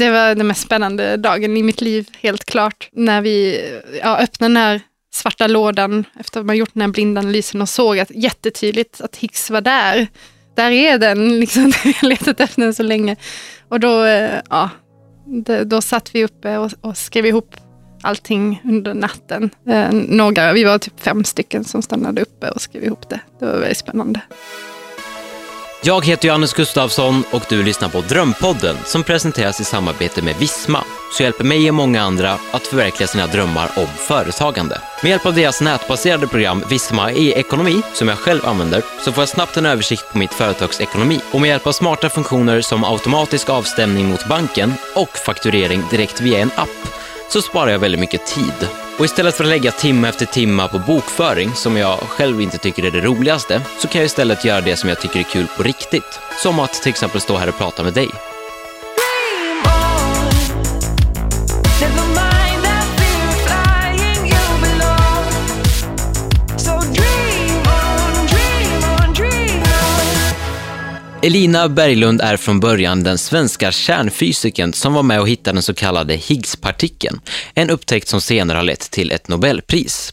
Det var den mest spännande dagen i mitt liv, helt klart. När vi ja, öppnade den här svarta lådan efter att man gjort den här blindanalysen och såg att, jättetydligt att Higgs var där. Där är den, liksom, jag har letat efter den så länge. Och då, eh, ja, då satt vi uppe och, och skrev ihop allting under natten. Eh, några, vi var typ fem stycken som stannade uppe och skrev ihop det. Det var väldigt spännande. Jag heter Johannes Gustafsson och du lyssnar på Drömpodden som presenteras i samarbete med Visma, som hjälper mig och många andra att förverkliga sina drömmar om företagande. Med hjälp av deras nätbaserade program Visma e-ekonomi, som jag själv använder, så får jag snabbt en översikt på mitt företags ekonomi. Och med hjälp av smarta funktioner som automatisk avstämning mot banken och fakturering direkt via en app så sparar jag väldigt mycket tid. Och istället för att lägga timme efter timme på bokföring, som jag själv inte tycker är det roligaste, så kan jag istället göra det som jag tycker är kul på riktigt. Som att till exempel stå här och prata med dig. Elina Berglund är från början den svenska kärnfysikern som var med och hittade den så kallade Higgspartikeln, en upptäckt som senare har lett till ett Nobelpris.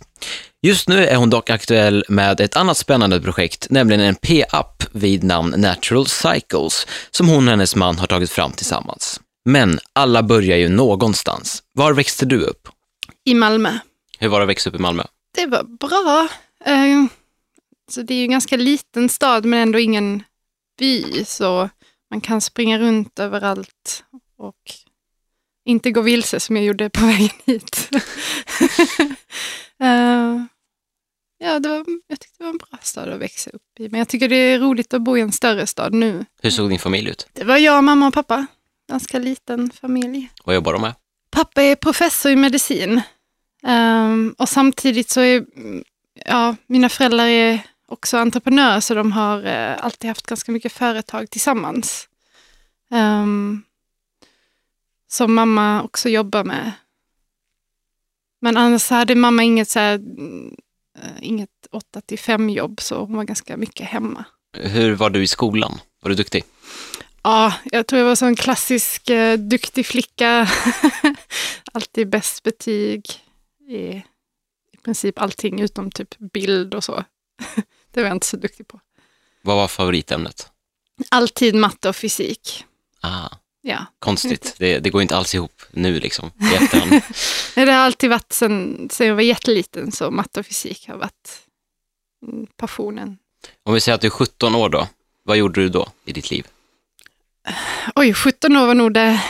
Just nu är hon dock aktuell med ett annat spännande projekt, nämligen en p-app vid namn Natural Cycles, som hon och hennes man har tagit fram tillsammans. Men alla börjar ju någonstans. Var växte du upp? I Malmö. Hur var det att växa upp i Malmö? Det var bra. Eh, så det är ju en ganska liten stad men ändå ingen by. Så man kan springa runt överallt och inte gå vilse som jag gjorde på vägen hit. Eh, ja, det var, jag tyckte det var en bra stad att växa upp i. Men jag tycker det är roligt att bo i en större stad nu. Hur såg din familj ut? Det var jag, mamma och pappa. Ganska liten familj. Vad jobbar de med? Pappa är professor i medicin. Ehm, och samtidigt så är ja, mina föräldrar är också entreprenörer så de har eh, alltid haft ganska mycket företag tillsammans. Um, som mamma också jobbar med. Men annars hade mamma inget, så här, eh, inget 8 till 5 jobb så hon var ganska mycket hemma. Hur var du i skolan? Var du duktig? Ja, jag tror jag var så en klassisk eh, duktig flicka. Alltid bäst betyg i, i princip allting utom typ bild och så. det var jag inte så duktig på. Vad var favoritämnet? Alltid matte och fysik. Ah, Ja. konstigt. Det, det går inte alls ihop nu liksom, i efterhand. Nej, Det har alltid varit sen, sen jag var jätteliten så matte och fysik har varit mm, passionen. Om vi säger att du är 17 år då, vad gjorde du då i ditt liv? Oj, 17 år var nog det,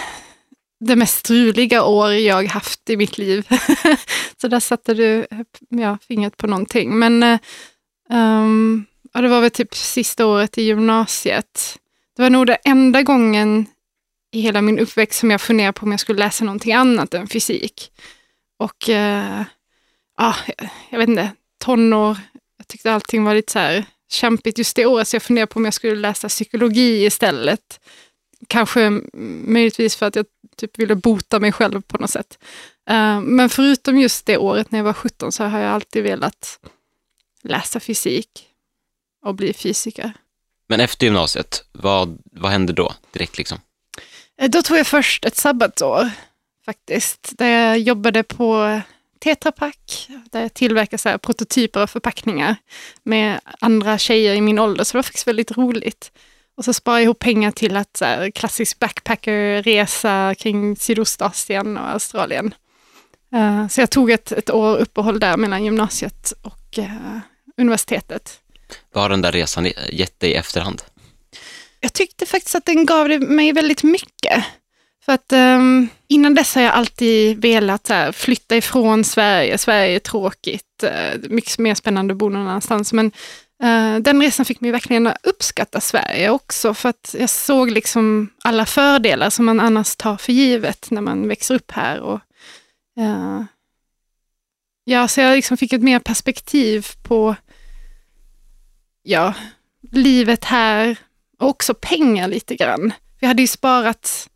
det mest struliga år jag haft i mitt liv. så där satte du ja, fingret på någonting. Men Um, ja, det var väl typ sista året i gymnasiet. Det var nog den enda gången i hela min uppväxt som jag funderade på om jag skulle läsa någonting annat än fysik. Och uh, ja, jag- vet inte, tonår, jag tyckte allting var lite så här kämpigt just det året, så jag funderade på om jag skulle läsa psykologi istället. Kanske möjligtvis för att jag typ ville bota mig själv på något sätt. Uh, men förutom just det året när jag var 17 så har jag alltid velat läsa fysik och bli fysiker. Men efter gymnasiet, vad, vad hände då direkt liksom? Eh, Då tog jag först ett sabbatsår faktiskt, där jag jobbade på Tetra Pak, där jag tillverkar så här prototyper av förpackningar med andra tjejer i min ålder, så det var faktiskt väldigt roligt. Och så sparade jag ihop pengar till att så här, klassisk backpackerresa kring Sydostasien och Australien. Eh, så jag tog ett, ett år uppehåll där mellan gymnasiet och universitetet. Vad har den där resan gett dig i efterhand? jag tyckte faktiskt att den gav mig väldigt mycket. För att ehm, innan dess har jag alltid velat här, flytta ifrån Sverige. Sverige är tråkigt, uh, mycket mer spännande att bo någon annanstans. Men eh, den resan fick mig verkligen att uppskatta Sverige också. För att jag såg liksom alla fördelar som man annars tar för givet när man växer upp här. Och, eh, ja, så jag liksom fick ett mer perspektiv på ja, livet här och också pengar lite grann. Vi hade ju sparat,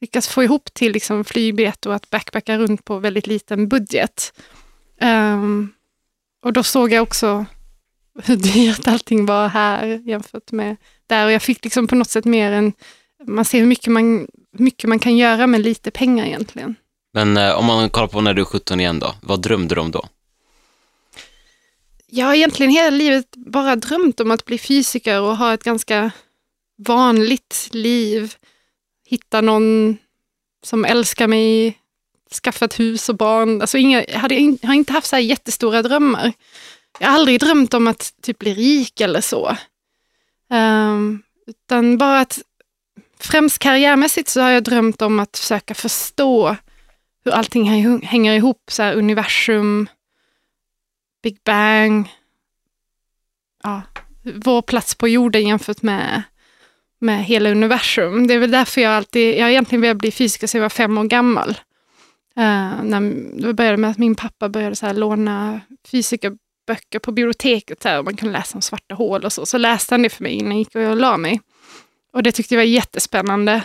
lyckats få ihop till liksom flygbiljett och att backpacka runt på väldigt liten budget. Um, och då såg jag också hur dyrt allting var här jämfört med där. Och jag fick liksom på något sätt mer en, man ser hur mycket man, mycket man kan göra med lite pengar egentligen. Men eh, om man kollar på när du är 17 igen då, vad drömde du om då? Jag har egentligen hela livet bara drömt om att bli fysiker och ha ett ganska vanligt liv. Hitta någon som älskar mig, skaffa ett hus och barn. Alltså inga, jag, hade, in- jag har inte haft så här jättestora drömmar. Jag har aldrig drömt om att typ bli rik eller så. Um, utan bara att främst karriärmässigt så har jag drömt om att försöka förstå hur allting hänger ihop. Så här, universum, Big Bang, ja, vår plats på jorden jämfört med, med hela universum. Det är väl därför jag alltid, jag har egentligen velat bli fysiker sedan jag var fem år gammal. Uh, när, det började med att min pappa började så här, låna fysikerböcker på biblioteket, så här, och man kunde läsa om svarta hål och så. Så läste han det för mig innan jag gick och la mig. Och det tyckte jag var jättespännande.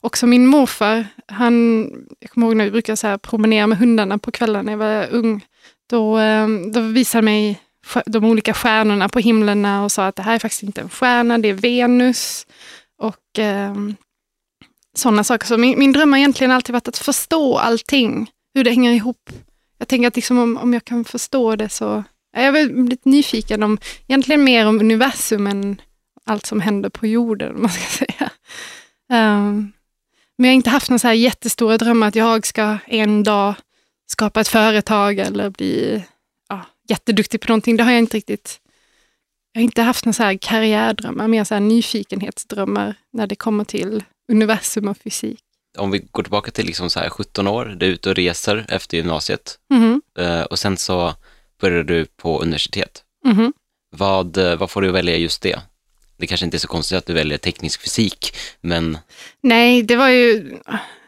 Också min morfar, han, jag kommer ihåg när vi brukade så här promenera med hundarna på kvällen när jag var ung. Då, ehm, då visade han mig de olika stjärnorna på himlen och sa att det här är faktiskt inte en stjärna, det är Venus. Och eh, sådana saker. Så min, min dröm har egentligen alltid varit att förstå allting, hur det hänger ihop. Jag tänker att liksom om, om jag kan förstå det så... Jag är väl lite nyfiken om, egentligen mer om universum än allt som händer på jorden, om man ska säga. Um, men jag har inte haft några så här jättestora drömmar att jag ska en dag skapa ett företag eller bli ja, jätteduktig på någonting. Det har jag inte riktigt. Jag har inte haft några så här karriärdrömmar, mer så här nyfikenhetsdrömmar när det kommer till universum och fysik. Om vi går tillbaka till liksom så här 17 år, du är ute och reser efter gymnasiet Mhm, eh, och sen så börjar du på universitet. mhm. Vad, eh, vad får du välja just det? Det kanske inte är så konstigt att du väljer teknisk fysik, men Nej, det var ju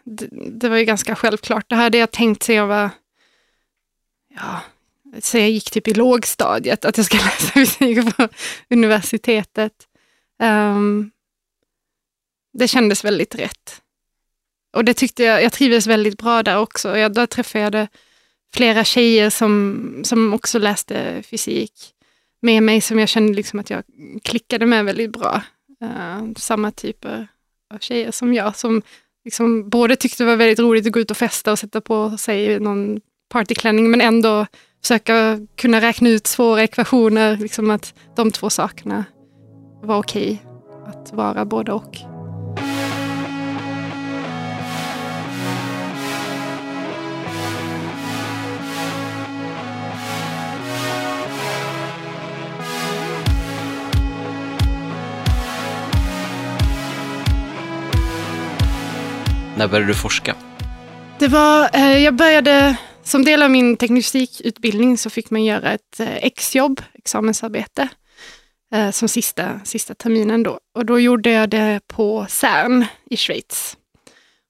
det, det var ju ganska självklart. Det hade jag tänkt sen jag var, ja, så jag gick typ i lågstadiet, att jag ska läsa fysik på universitetet. Um, det kändes väldigt rätt. Och det tyckte jag, jag trivdes väldigt bra där också. Jag, där träffade jag flera tjejer som, som också läste fysik med mig, som jag kände liksom att jag klickade med väldigt bra. Uh, samma typer av tjejer som jag, som liksom både tyckte det var väldigt roligt att gå ut och festa och sätta på sig någon partyklänning, men ändå försöka kunna räkna ut svåra ekvationer, liksom att de två sakerna var okej att vara både och. När började du forska? Det var, eh, jag började, som del av min teknikutbildning så fick man göra ett eh, exjobb, examensarbete, eh, som sista, sista terminen då. Och då gjorde jag det på CERN i Schweiz.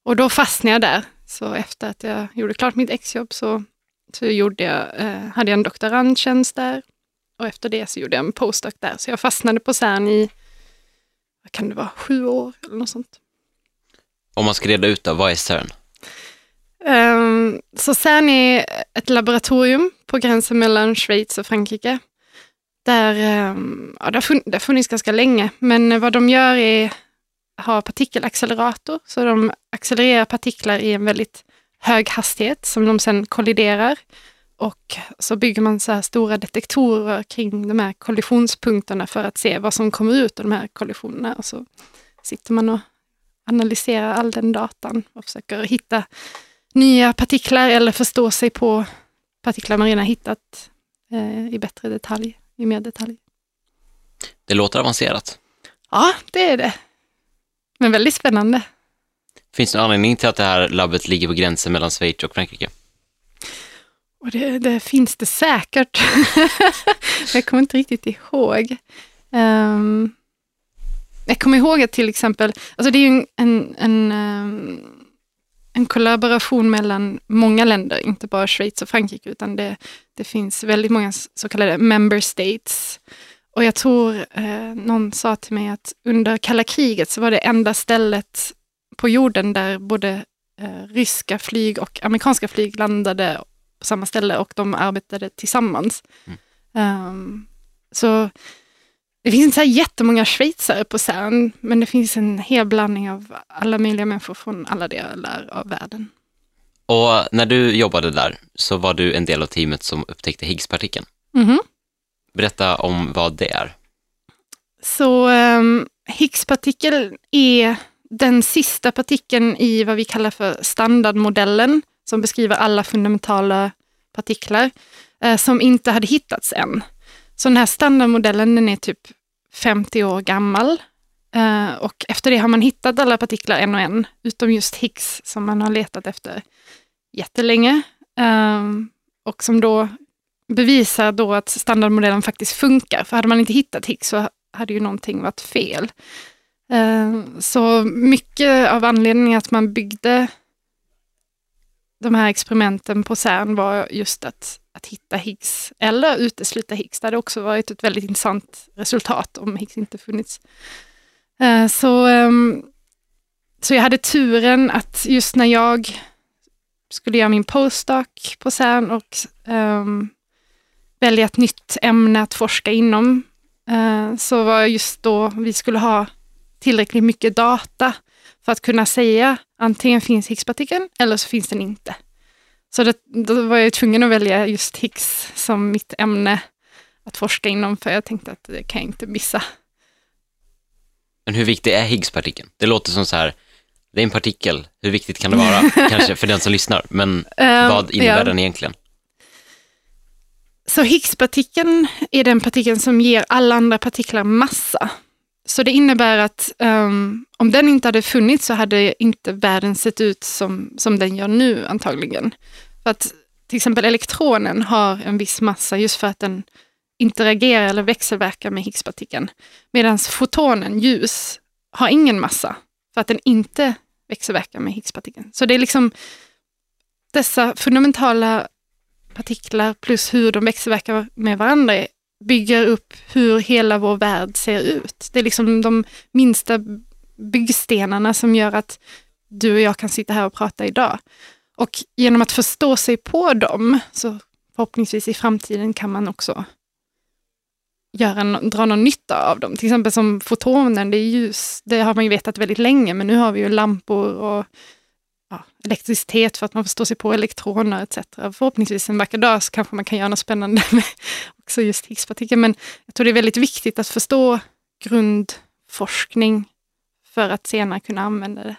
Och då fastnade jag där. Så efter att jag gjorde klart mitt exjobb så, så gjorde jag, eh, hade jag en doktorandtjänst där. Och efter det så gjorde jag en postdoc där. Så jag fastnade på CERN i, vad kan det vara, sju år eller något sånt. Om man ska reda ut då, vad är CERN? Um, så CERN är ett laboratorium på gränsen mellan Schweiz och Frankrike. Där, um, ja, det, har funnits, det har funnits ganska länge, men vad de gör är ha partikelaccelerator, så de accelererar partiklar i en väldigt hög hastighet som de sen kolliderar. Och så bygger man så här stora detektorer kring de här kollisionspunkterna för att se vad som kommer ut av de här kollisionerna. Och så sitter man och analyserar all den datan och försöker hitta nya partiklar eller förstå sig på partiklar man redan hittat eh, i bättre detalj, i mer detalj. Det låter avancerat. Ja, det är det. Men väldigt spännande. Finns det någon anledning till att det här labbet ligger på gränsen mellan Schweiz och Frankrike? Och det, det finns det säkert. jag kommer inte riktigt ihåg. Ehm, jag kommer ihåg att till exempel, alltså det är ju en, en, en, ehm, en kollaboration mellan många länder, inte bara Schweiz och Frankrike, utan det, det finns väldigt många så kallade member states. Och jag tror eh, någon sa till mig att under kalla kriget så var det enda stället på jorden där både eh, ryska flyg och amerikanska flyg landade på samma ställe och de arbetade tillsammans. Mm. Ehm, så det finns inte så här jättemånga schweizare på CERN, men det finns en hel blandning av alla möjliga människor från alla delar av världen. Och när du jobbade där så var du en del av teamet som upptäckte Higgspartikeln. Mhm. Berätta om vad det är. Så um, Higgspartikeln är den sista partikeln i vad vi kallar för standardmodellen, som beskriver alla fundamentala partiklar, eh, som inte hade hittats än. Så den här standardmodellen den är typ 50 år gammal. Uh, och efter det har man hittat alla partiklar en och en, utom just Higgs som man har letat efter jättelänge. Uh, och som då bevisar då att standardmodellen faktiskt funkar. För hade man inte hittat Higgs så hade ju någonting varit fel. Uh, Så mycket av anledningen att man byggde de här experimenten på CERN var just att, att hitta Higgs eller utesluta Higgs. Det hade också varit ett väldigt intressant resultat om Higgs inte funnits. Eh, så, ehm, så jag hade turen att just när jag skulle göra min postdoc på CERN och um, välja ett nytt ämne att forska inom, uh, så var just då vi skulle ha tillräckligt mycket data för att kunna säga antingen finns Higgspartikeln eller så finns den inte. Så det, då var jag tvungen att välja just Higgs som mitt ämne att forska inom, för jag tänkte att det kan jag inte missa. Men hur viktig är Higgspartikeln? Det låter som så här, det är en partikel, hur viktigt kan det vara? Kanske för den som lyssnar, men Ehm, vad innebär ja. den egentligen? Så Higgspartikeln är den partikeln som ger alla andra partiklar massa. Så det innebär att um, om den inte hade funnits så hade inte världen sett ut som, som den gör nu antagligen. För att till exempel elektronen har en viss massa just för att den interagerar eller växelverkar med Higgspartikeln. Medan fotonen, ljus, har ingen massa för att den inte växelverkar med Higgspartikeln. Så det är liksom dessa fundamentala partiklar plus hur de växelverkar med varandra bygger upp hur hela vår värld ser ut. Det är liksom de minsta byggstenarna som gör att du och jag kan sitta här och prata idag. Och genom att förstå sig på dem, så förhoppningsvis i framtiden kan man också göra, dra någon nytta av dem. Till exempel som fotonen, det är ljus, det har man ju vetat väldigt länge, men nu har vi ju lampor och ja, elektricitet för att man förstår sig på elektroner etc. Förhoppningsvis en vacker dag så kanske man kan göra något spännande med också just Higgspartikeln. Men jag tror det är väldigt viktigt att förstå grundforskning för att senare kunna använda det.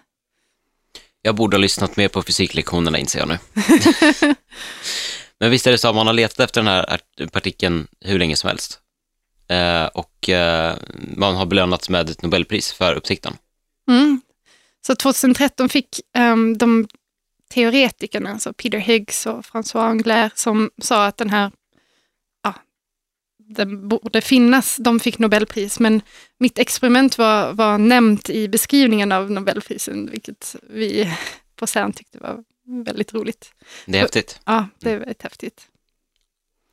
Jag borde ha lyssnat mer på fysiklektionerna inser jag nu. Men visst är det så att man har letat efter den här art- partikeln hur länge som helst. Eh, och eh, man har belönats med ett Nobelpris för uppsikten. Mm. Så 2013 fick ehm, de teoretikerna, alltså Peter Higgs och François Englert, som sa att den här, ja, den borde finnas, de fick Nobelpris. Men mitt experiment var, var nämnt i beskrivningen av Nobelprisen, vilket vi på CERN tyckte var väldigt roligt. Det är häftigt. Ja, det är väldigt häftigt.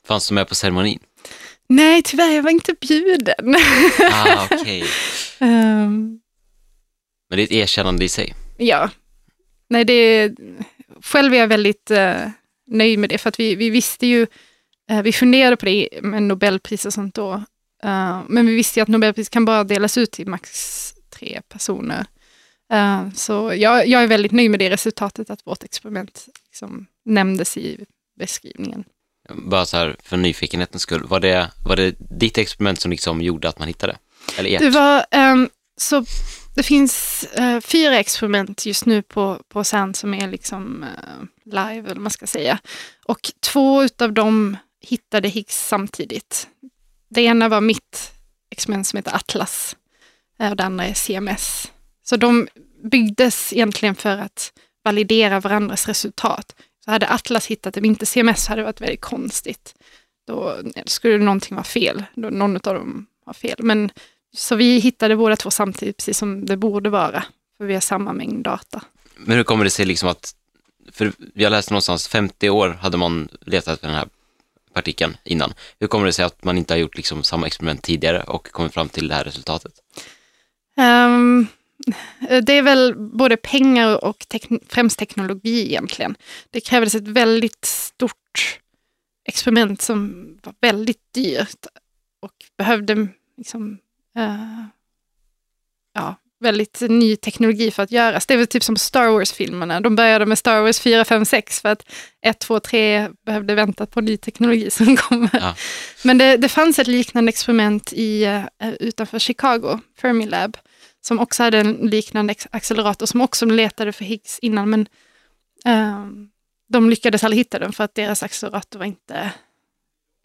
Fanns du med på ceremonin? Nej, tyvärr, jag var inte bjuden. Ah, okej. Ehm, Men det är ett erkännande i sig. Ja. Nej, det, själv är jag väldigt eh, nöjd med det, för att vi, vi visste ju, eh, vi funderade på det med Nobelpris och sånt då, Eh, men vi visste ju att Nobelpris kan bara delas ut till max tre personer. Eh, så jag, jag är väldigt nöjd med det resultatet, att vårt experiment liksom nämndes i beskrivningen. Bara så här för nyfikenhetens skull, var det, var det ditt experiment som liksom gjorde att man hittade? Eller ert? Det var, ehm, så det finns eh, fyra experiment just nu på, på CERN som är liksom eh, live, eller man ska säga. Och två utav dem hittade Higgs samtidigt. Det ena var mitt experiment som heter Atlas eh, och det andra är CMS. Så de byggdes egentligen för att validera varandras resultat. Så hade Atlas hittat det, men inte CMS, hade det varit väldigt konstigt. Då skulle någonting vara fel, då någon av dem har fel. Men så vi hittade båda två samtidigt, precis som det borde vara, för vi har samma mängd data. Men hur kommer det sig liksom att, för jag läste någonstans 50 år hade man letat efter den här partikeln innan. Hur kommer det sig att man inte har gjort liksom samma experiment tidigare och kommit fram till det här resultatet? Ehm, det är väl både pengar och tek- främst teknologi egentligen. Det krävdes ett väldigt stort experiment som var väldigt dyrt och behövde liksom, eh, ja, väldigt ny teknologi för att göras. Det är väl typ som Star Wars-filmerna. De började med Star Wars 4, 5, 6 för att 1, 2, 3 behövde vänta på ny teknologi som kommer. Ja. Men det, det fanns ett liknande experiment i, eh, utanför Chicago, Fermilab, som också hade en liknande accelerator som också letade för Higgs innan, men ehm, de lyckades aldrig hitta den för att deras accelerator var inte,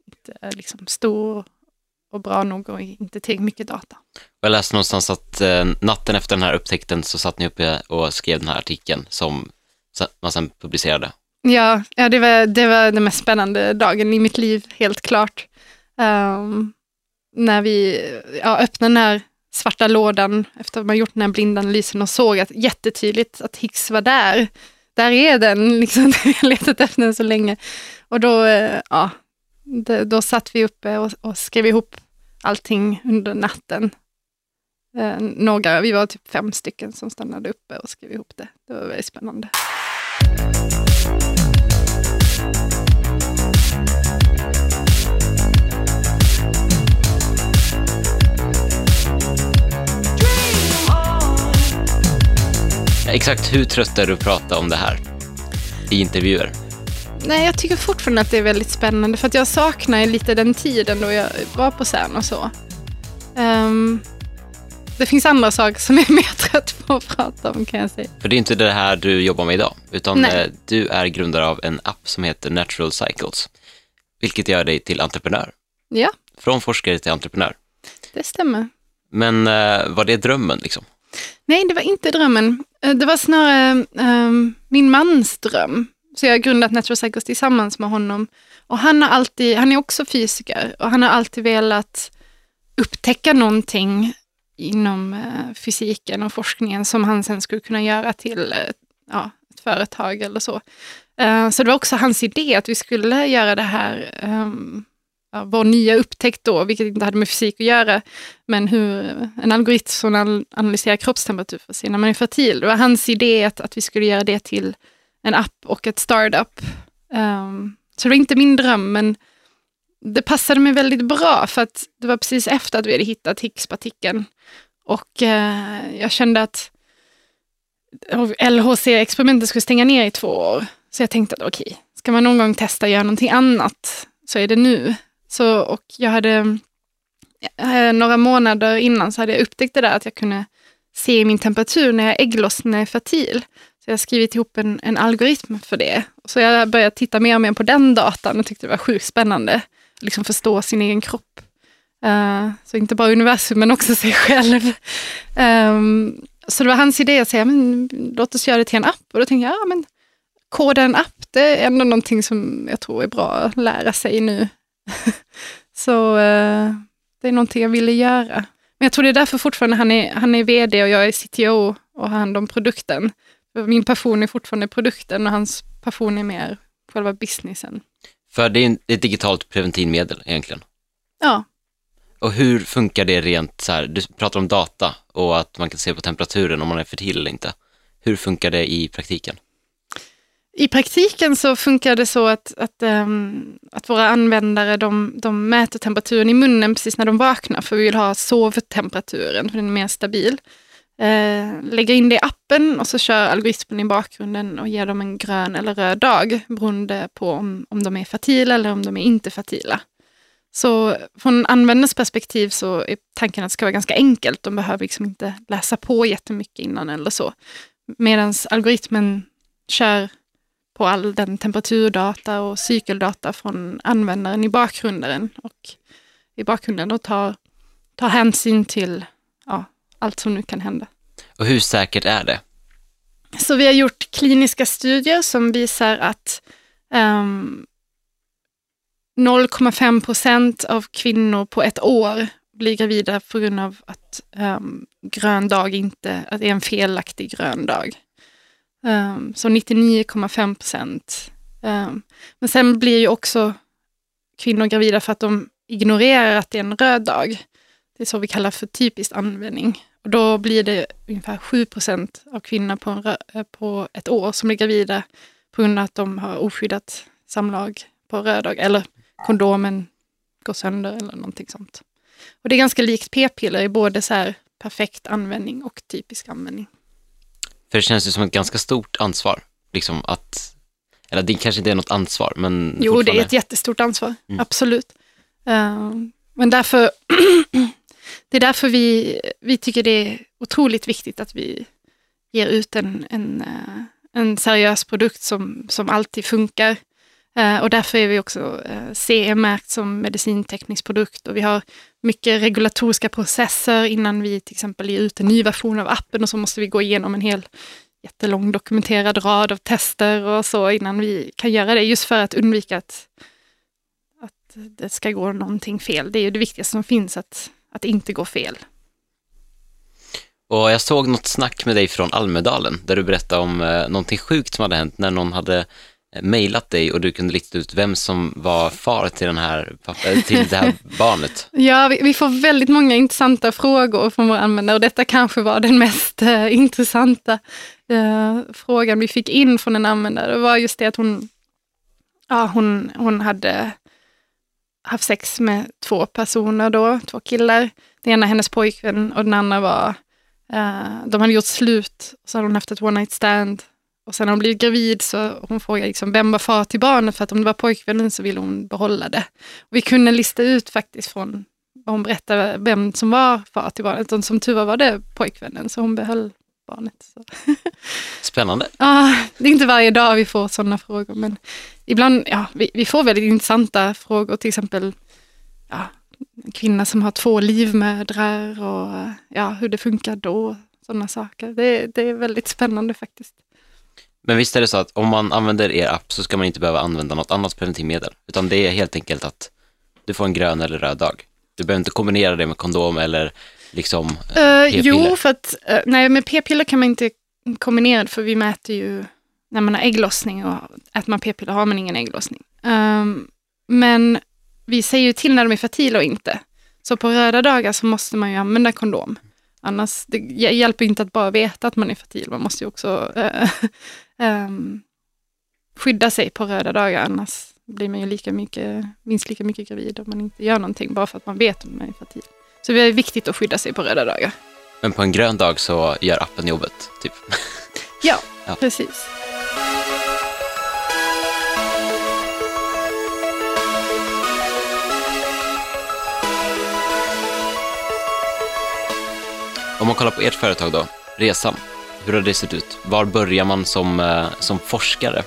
inte liksom stor och bra nog och inte tillräckligt mycket data. Jag läste någonstans att eh, natten efter den här upptäckten så satt ni uppe och skrev den här artikeln som man sen publicerade. Ja, ja det, var, det var den mest spännande dagen i mitt liv, helt klart. Ehm, när vi ja, öppnade den här svarta lådan efter att man gjort den här blindanalysen och såg att, jättetydligt att Higgs var där. Där är den, liksom, vi har letat efter den så länge. Och då, eh, ja, då satt vi uppe och, och skrev ihop allting under natten. Eh, några, vi var typ fem stycken som stannade uppe och skrev ihop det. Det var väldigt spännande. Exakt hur trött är du att prata om det här i intervjuer? Nej, jag tycker fortfarande att det är väldigt spännande för att jag saknar lite den tiden då jag var på CERN och så. Ehm, det finns andra saker som jag är mer trött på att prata om kan jag säga. För det är inte det här du jobbar med idag, utan Nej. eh, du är grundare av en app som heter Natural Cycles, vilket gör dig till entreprenör. Ja, Från forskare till entreprenör. det stämmer. Men eh, var det drömmen liksom? Nej, det var inte drömmen. Eh, Det var snarare ehm, min mans dröm. Så jag har grundat Natural Cycles tillsammans med honom. Och han, har alltid, han är också fysiker och han har alltid velat upptäcka någonting inom eh, fysiken och forskningen som han sen skulle kunna göra till eh, ja, ett företag eller så. Eh, så det var också hans idé att vi skulle göra det här, ehm, vår nya upptäckt då, vilket inte hade med fysik att göra, men hur en algoritm som analyserar kroppstemperatur för att se när man är fertil. Det var hans idé att, att vi skulle göra det till en app och ett startup. Um, så det var inte min dröm, men det passade mig väldigt bra för att det var precis efter att vi hade hittat Higgspartikeln. Och eh, jag kände att LHC-experimentet skulle stänga ner i två år. Så jag tänkte att okej, ska man någon gång testa att göra någonting annat så är det nu. Så, och jag hade eh, några månader innan så hade jag upptäckt det där att jag kunde se min temperatur när jag ägglossar när jag är fertil. Så jag har skrivit ihop en, en algoritm för det. Så jag började titta mer och mer på den datan och tyckte det var sjukt spännande. Liksom förstå sin egen kropp. Uh, så inte bara universum men också sig själv. Um, så det var hans idé att säga, men låt oss göra det till en app. Och då tänkte jag, ja men koda en app, det är ändå någonting som jag tror är bra att lära sig nu. så uh, det är någonting jag ville göra. Men jag tror det är därför fortfarande han är, han är vd och jag är CTO och har hand om produkten. Min passion är fortfarande produkten och hans passion är mer själva businessen. För det är ett digitalt preventivmedel egentligen. Ja, Och hur funkar det rent så här, du pratar om data och att man kan se på temperaturen om man är fertil eller inte. Hur funkar det i praktiken? I praktiken så funkar det så att, att, ehm, att våra användare de, de mäter temperaturen i munnen precis när de vaknar, för vi vill ha sovtemperaturen, för den är mer stabil. Eh, lägger in det i appen och så kör algoritmen i bakgrunden och ger dem en grön eller röd dag, beroende på om, om de är fertila eller om de är inte fertila. Så från användarens perspektiv så är tanken att det ska vara ganska enkelt. De behöver liksom inte läsa på jättemycket innan eller så. Medan algoritmen kör på all den temperaturdata och cykeldata från användaren i bakgrunden och i bakgrunden och tar, tar hänsyn till ja, allt som nu kan hända. Och hur säkert är det? Så vi har gjort kliniska studier som visar att ehm, 0,5 procent av kvinnor på ett år blir gravida på grund av att um, grön dag inte, att det är en felaktig grön dag. Ehm, så 99,5 procent. Ehm, men sen blir ju också kvinnor gravida för att de ignorerar att det är en röd dag. Det är så vi kallar för typisk användning. Och då blir det ungefär 7 procent av kvinnor på, en eh, på ett år som blir gravida på grund av att de har oskyddat samlag på röd dag eller kondomen går sönder eller någonting sånt. Och det är ganska likt p-piller i både så här perfekt användning och typisk användning. För det känns ju som ett ganska stort ansvar. Liksom att, eller det kanske inte är något ansvar, men Jo, det är ett jättestort ansvar, Mm. absolut. Eh, men därför, det är därför vi, vi tycker det är otroligt viktigt att vi ger ut en, en, eh, en seriös produkt som, som alltid funkar. Eh, och därför är vi också eh, CE-märkt som medicinteknisk produkt och vi har mycket regulatoriska processer innan vi till exempel ger ut en ny version av appen och så måste vi gå igenom en hel jättelång dokumenterad rad av tester och så innan vi kan göra det, just för att undvika att, att det ska gå någonting fel. Det är ju det viktigaste som finns, att, att inte går fel. Och jag såg något snack med dig från Almedalen, där du berättade om eh, någonting sjukt som hade hänt när någon hade eh, mejlat dig och du kunde lista ut vem som var far till, den här, eh, till det här barnet. Ja, vi, vi får väldigt många intressanta frågor från våra användare och detta kanske var den mest eh, intressanta eh, frågan vi fick in från en användare. Det var just det att hon, ja, hon, hon hade haft sex med två personer då, två killar. Den ena hennes pojkvän och den andra var, uh, de hade gjort slut och så hade hon haft ett one night stand. Och sen när hon blivit gravid så hon frågade liksom, vem var far till barnet för att om det var pojkvännen så ville hon behålla det. Och vi kunde lista ut faktiskt från vad hon berättade vem som var far till barnet. Och som tur var var det pojkvännen så hon behöll barnet. Så. Spännande. Ah, det är inte varje dag vi får sådana frågor, men ibland, ja, vi, vi får väldigt intressanta frågor, till exempel ja, en kvinna som har två livmödrar och ja, hur det funkar då, sådana saker. Det, det är väldigt spännande faktiskt. Men visst är det så att om man använder er app så ska man inte behöva använda något annat preventivmedel, utan det är helt enkelt att du får en grön eller röd dag. Du behöver inte kombinera det med kondom eller liksom Eh, jo, för att eh, nej, med p-piller kan man inte kombinera för vi mäter ju när man har ägglossning och äter man p-piller har man ingen ägglossning. Ehm, men vi säger ju till när de är fertila och inte. Så på röda dagar så måste man ju använda kondom. Annars, det hj- hjälper inte att bara veta att man är fertil, man måste ju också eh, ehm, skydda sig på röda dagar, annars blir man ju lika mycket, minst lika mycket gravid om man inte gör någonting, bara för att man vet om man är fertil. Så det är viktigt att skydda sig på röda dagar. Men på en grön dag så gör appen jobbet, typ. Ja, Ja. precis. Om man kollar på ert företag då, resan, hur har det sett ut? Var börjar man som, eh, som forskare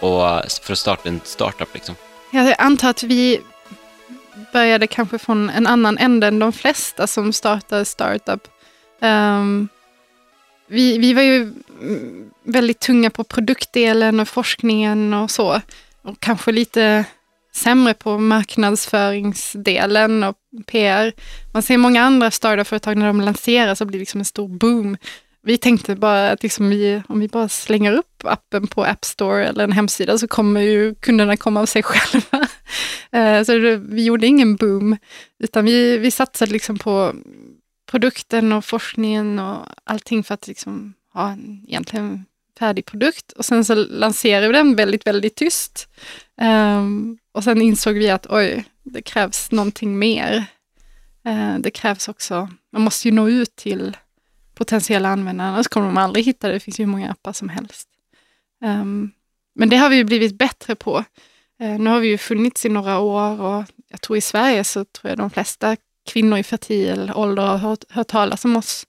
och för att starta en startup liksom? Jag antar att vi började kanske från en annan ände än de flesta som startar startup. Um, vi, vi var ju väldigt tunga på produktdelen och forskningen och så. Och kanske lite sämre på marknadsföringsdelen och PR. Man ser många andra startup-företag när de lanserar så blir det liksom en stor boom. Vi tänkte bara att liksom vi, om vi bara slänger upp appen på App Store eller en hemsida så kommer ju kunderna komma av sig själva. Eh, så det, vi gjorde ingen boom, utan vi, vi satsade liksom på produkten och forskningen och allting för att liksom ha en egentligen färdig produkt. Och sen så lanserade vi den väldigt, väldigt tyst. Um, och sen insåg vi att oj, det krävs någonting mer. Uh, det krävs också, man måste ju nå ut till potentiella användare, annars kommer de aldrig hitta det. Det finns ju hur många appar som helst. Um, men det har vi ju blivit bättre på. Eh, nu har vi ju funnits i några år och jag tror i Sverige så tror jag de flesta kvinnor i fertil ålder har hört, hört talas om oss.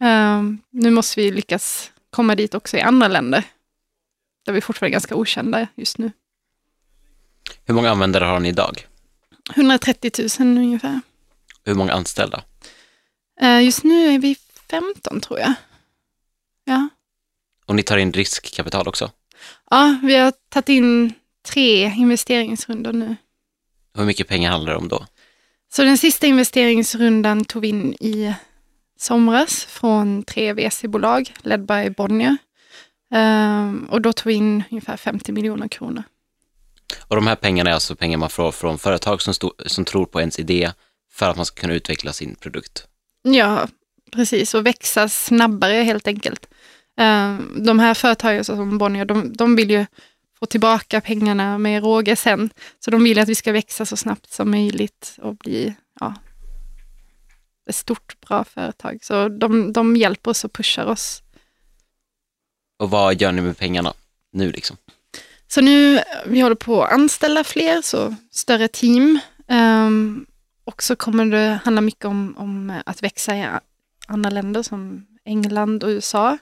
Ehm, nu måste vi lyckas komma dit också i andra länder. Där vi fortfarande är ganska okända just nu. Hur många användare har ni idag? 130 000 ungefär. Hur många anställda? Eh, just nu är vi 15 tror jag. Ja. Och ni tar in riskkapital också? ja, vi har tagit in tre investeringsrundor nu. Hur mycket pengar handlar det om då? Så den sista investeringsrundan tog vi in i somras från tre VC-bolag ledd by Bonnier. Ehm, och då tog vi in ungefär 50 miljoner kronor. Och de här pengarna är alltså pengar man får från företag som, sto- som tror på ens idé för att man ska kunna utveckla sin produkt. Ja, precis. Och växa snabbare helt enkelt. Ehm, de här företagen som Bonnier, de, de vill ju få tillbaka pengarna med råge sen. Så de vill att vi ska växa så snabbt som möjligt och bli ja, ett stort, bra företag. Så de, de hjälper oss och pushar oss. Och vad gör ni med pengarna nu liksom? Så nu, vi håller på att anställa fler, så större team. Ehm, och så kommer det handla mycket om, om att växa i andra länder som England och USA.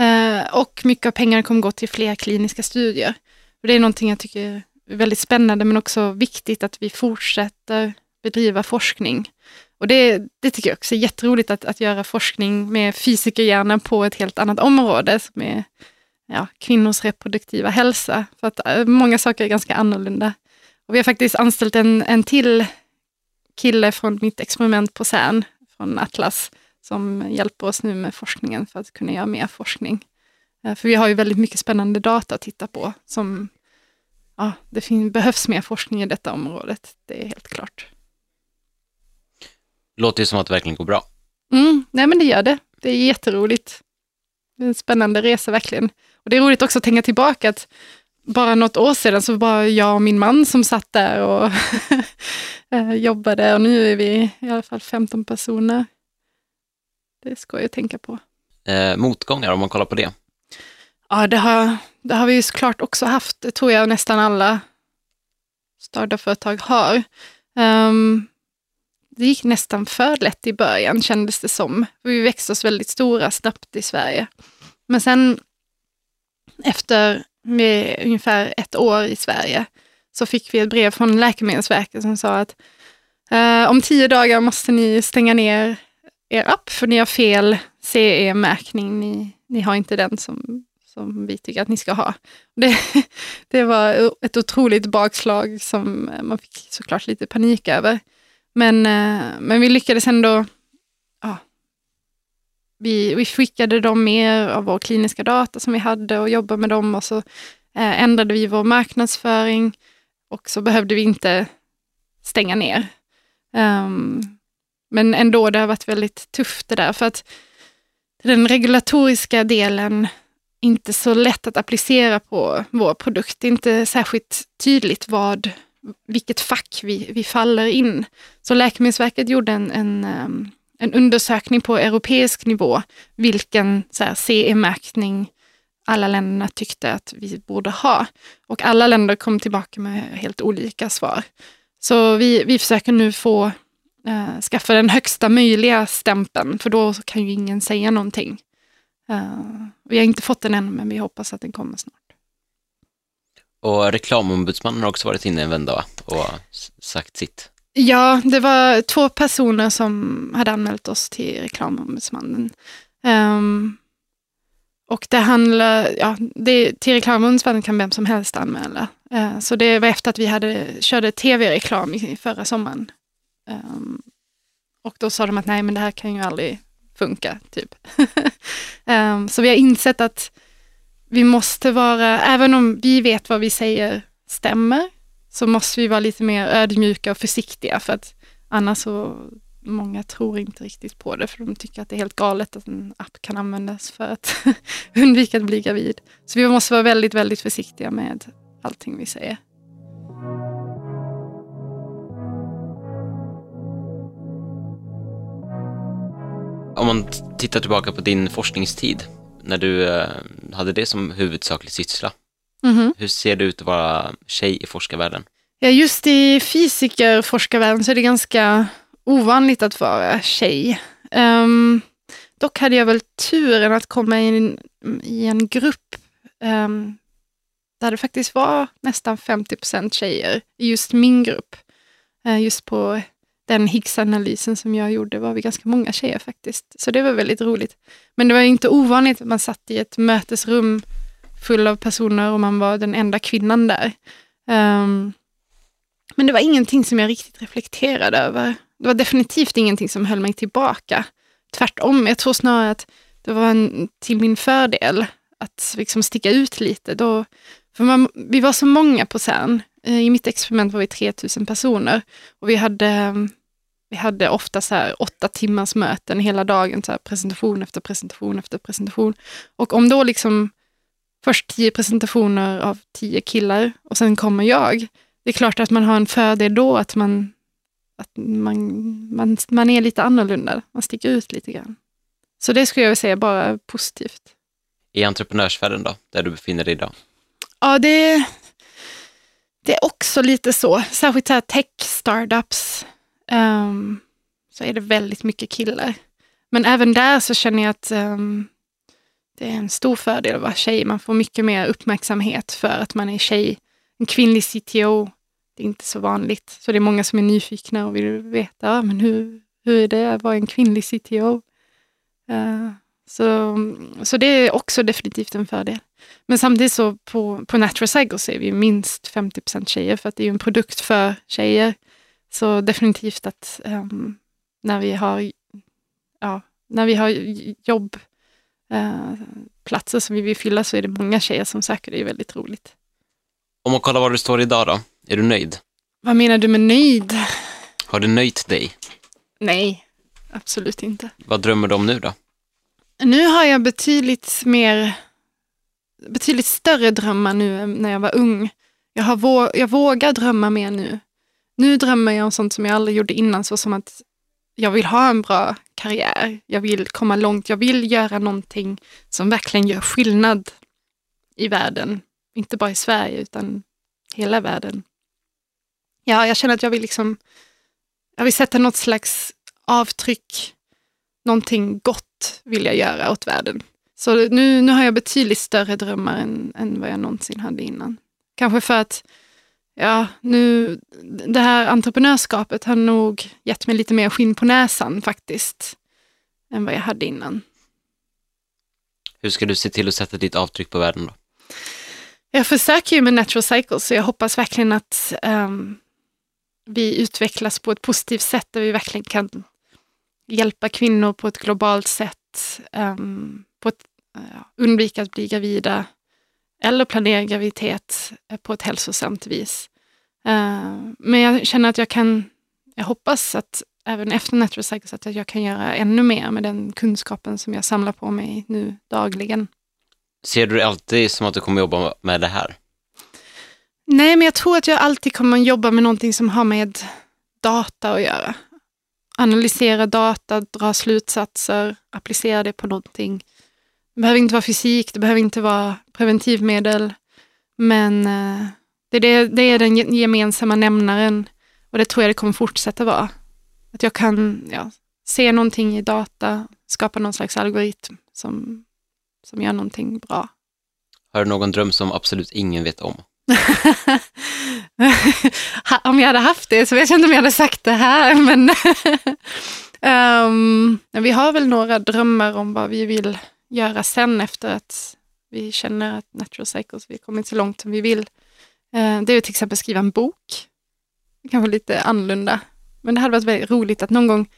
Eh, och mycket av pengarna kommer gå till fler kliniska studier. Och det är någonting jag tycker är väldigt spännande men också viktigt att vi fortsätter bedriva forskning. Och det, det tycker jag också är jätteroligt att, att göra forskning med fysikerhjärnan på ett helt annat område som är ja, kvinnors reproduktiva hälsa. För att eh, många saker är ganska annorlunda. Och vi har faktiskt anställt en, en till kille från mitt experiment på CERN, från Atlas, som hjälper oss nu med forskningen för att kunna göra mer forskning. Eh, För vi har ju väldigt mycket spännande data att titta på. Som, ja, det fin- behövs mer forskning i detta området, det är helt klart. Låter ju som att det verkligen går bra. Mm, nej men det gör det. Det är jätteroligt. Det är en spännande resa verkligen. Och det är roligt också att tänka tillbaka att bara något år sedan så var jag och min man som satt där och eh, jobbade och nu är vi i alla fall 15 personer. Det ska jag tänka på. Eh, motgångar, om man kollar på det. Ja, det har, det har vi ju såklart också haft. Det tror jag nästan alla startup-företag har. Ehm, det gick nästan för lätt i början kändes det som. Vi växte oss väldigt stora snabbt i Sverige. Men sen efter med ungefär ett år i Sverige så fick vi ett brev från Läkemedelsverket som sa att eh, om tio dagar måste ni stänga ner er app för ni har fel CE-märkning. Ni, ni har inte den som, som vi tycker att ni ska ha. Det, det var ett otroligt bakslag som eh, man fick såklart lite panik över. Men, eh, men vi lyckades ändå, ja, vi, vi skickade dem mer av vår kliniska data som vi hade och jobbade med dem och så eh, ändrade vi vår marknadsföring och så behövde vi inte stänga ner. Um, men ändå, det har varit väldigt tufft det där för att den regulatoriska delen inte så lätt att applicera på vår produkt. Det är inte särskilt tydligt vad, vilket fack vi, vi faller in. Så Läkemedelsverket gjorde en, en, ehm, en undersökning på europeisk nivå, vilken CE-märkning alla länderna tyckte att vi borde ha. Och alla länder kom tillbaka med helt olika svar. Så vi, vi försöker nu få eh, skaffa den högsta möjliga stämpeln, för då kan ju ingen säga någonting. Eh, vi har inte fått den än, men vi hoppas att den kommer snart. Och reklamombudsmannen har också varit inne en vända och sagt sitt. Ja, det var två personer som hade anmält oss till reklamombudsmannen. Ehm, och det handlar, ja, det, till reklamombudsmannen kan vem som helst anmäla. Eh, så det var efter att vi hade, körde tv-reklam i förra sommaren. Um, och då sa de att nej, men det här kan ju aldrig funka, typ. um, så vi har insett att vi måste vara, även om vi vet vad vi säger stämmer, så måste vi vara lite mer ödmjuka och försiktiga för att annars så många tror inte riktigt på det för de tycker att det är helt galet att en app kan användas för att undvika att bli gravid. Så vi måste vara väldigt, väldigt försiktiga med allting vi säger. Man tittar tillbaka på din forskningstid, när du eh, hade det som huvudsaklig syssla, Mhm. hur ser det ut att vara tjej i forskarvärlden? Ja, just i fysikerforskarvärlden så är det ganska ovanligt att vara tjej. Ehm, dock hade jag väl turen att komma in i en grupp um, där det faktiskt var nästan 50 tjejer i just min grupp. Eh, just på den Higgs-analysen som jag gjorde var vi ganska många tjejer faktiskt. Så det var väldigt roligt. Men det var inte ovanligt att man satt i ett mötesrum full av personer och man var den enda kvinnan där. Um, men det var ingenting som jag riktigt reflekterade över. Det var definitivt ingenting som höll mig tillbaka. Tvärtom, jag tror snarare att det var en, till min fördel att liksom sticka ut lite. Då, för man, vi var så många på CERN. Eh, I mitt experiment var vi 3000 personer och vi hade, ehm, vi hade ofta så här åtta timmars möten hela dagen, så presentation efter presentation efter presentation. Och om då liksom först tio presentationer av tio killar och sen kommer jag, det är klart att man har en fördel då att man, att man, man, man är lite annorlunda, man sticker ut lite grann. Så det skulle jag säga bara positivt. I entreprenörsvärlden då, där du befinner dig idag? Ja, det, det är också lite så. Särskilt så här tech-startups um, så är det väldigt mycket killar. Men även där så känner jag att um, det är en stor fördel att vara tjej. Man får mycket mer uppmärksamhet för att man är tjej. En kvinnlig CTO, det är inte så vanligt. Så det är många som är nyfikna och vill veta, ja, men hur, hur är det att vara en kvinnlig CTO? Uh, ehm, så, så det är också definitivt en fördel. Men samtidigt så på, på Natural Cycle så är vi minst 50% tjejer för att det är ju en produkt för tjejer. Så definitivt att ehm, när vi har, ja, när vi har jobb, eh, platser som vi vill fylla så är det många tjejer som söker. Det är väldigt roligt. Om man kollar var du står idag då, är du nöjd? Vad menar du med nöjd? Har du nöjt dig? Nej, absolut inte. Vad drömmer du om nu då? Nu har jag betydligt mer, betydligt större drömmar nu än när jag var ung. Jag, har vå, jag vågar drömma mer nu. Nu drömmer jag om sånt som jag aldrig gjorde innan, så som att jag vill ha en bra karriär. Jag vill komma långt. Jag vill göra någonting som verkligen gör skillnad i världen. Inte bara i Sverige, utan hela världen. Ja, jag känner att jag vill liksom, jag vill sätta något slags avtryck någonting gott vill jag göra åt världen. Så nu, nu har jag betydligt större drömmar än, än vad jag någonsin hade innan. Kanske för att ja, nu, det här entreprenörskapet har nog gett mig lite mer skinn på näsan faktiskt, än vad jag hade innan. Hur ska du se till att sätta ditt avtryck på världen då? Jag försöker ju med Natural Cycles så jag hoppas verkligen att ehm, vi utvecklas på ett positivt sätt där vi verkligen kan hjälpa kvinnor på ett globalt sätt, ehm, på ett, ja, undvika att bli gravida eller planera graviditet eh, på ett hälsosamt vis. Eh, men jag känner att jag kan, jag hoppas att även efter Natural Cycles att jag kan göra ännu mer med den kunskapen som jag samlar på mig nu dagligen. Ser du det alltid som att du kommer jobba med det här? Nej, men jag tror att jag alltid kommer jobba med någonting som har med data att göra. Analysera data, dra slutsatser, applicera det på någonting. Det behöver inte vara fysik, det behöver inte vara preventivmedel, men eh, det, är det, det är den ge- gemensamma nämnaren och det tror jag det kommer fortsätta vara. Att jag kan ja, se någonting i data, skapa någon slags algoritm som, som gör någonting bra. Har du någon dröm som absolut ingen vet om? Om jag hade haft det så vet jag inte om jag hade sagt det här. Men men vi har väl några drömmar om vad vi vill göra sen efter att vi känner att Natural Cycles, vi har kommit så långt som vi vill. Eh, det är till exempel skriva en bok. Kanske lite annorlunda. Men det hade varit väldigt roligt att någon gång,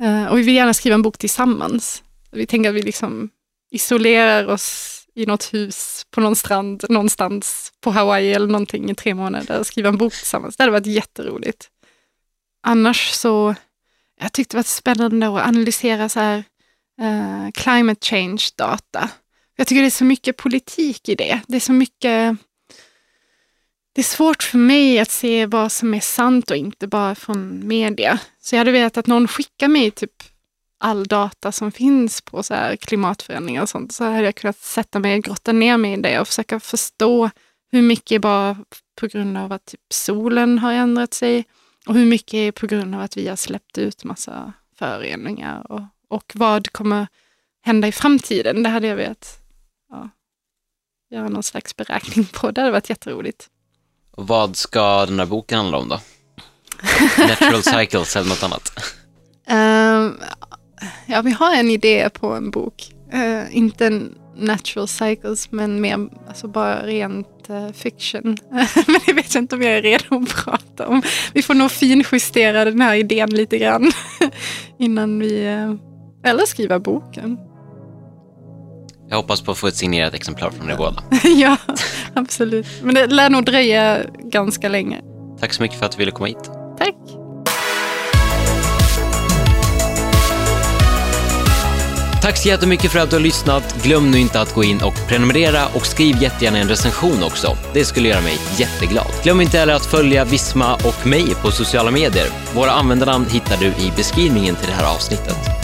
eh, och vi vill gärna skriva en bok tillsammans. Vi tänker att vi liksom isolerar oss i något hus på någon strand någonstans på Hawaii eller någonting i tre månader och skriva en bok tillsammans. Det hade varit jätteroligt. Annars så, jag tyckte det var spännande att analysera så här, eh, climate change data. Jag tycker det är så mycket politik i det. Det är så mycket, det är svårt för mig att se vad som är sant och inte bara från media. Så jag hade velat att någon skickar mig typ all data som finns på så här klimatförändringar och sånt. Så hade jag kunnat sätta mig och grotta ner mig i det och försöka förstå hur mycket är bara på grund av att typ solen har ändrat sig och hur mycket är på grund av att vi har släppt ut massa föroreningar och, och vad kommer hända i framtiden. Det hade jag velat ja, göra någon slags beräkning på. Det hade varit jätteroligt. Vad ska den här boken handla om då? Natural Cycles eller något annat? Ehm, ja, vi har en idé på en bok. Eh, inte en natural cycles, men mer alltså bara rent eh, fiction. men det vet jag inte om jag är redo att prata om. Vi får nog finjustera den här idén lite grann innan vi... eh, eller skriva boken. Jag hoppas på att få ett signerat exemplar från er båda. ja, absolut. Men det lär nog dröja ganska länge. Tack så mycket för att du ville komma hit. Tack! Tack så jättemycket för att du har lyssnat. Glöm nu inte att gå in och prenumerera och skriv jättegärna en recension också. Det skulle göra mig jätteglad. Glöm inte heller att följa Visma och mig på sociala medier. Våra användarnamn hittar du i beskrivningen till det här avsnittet.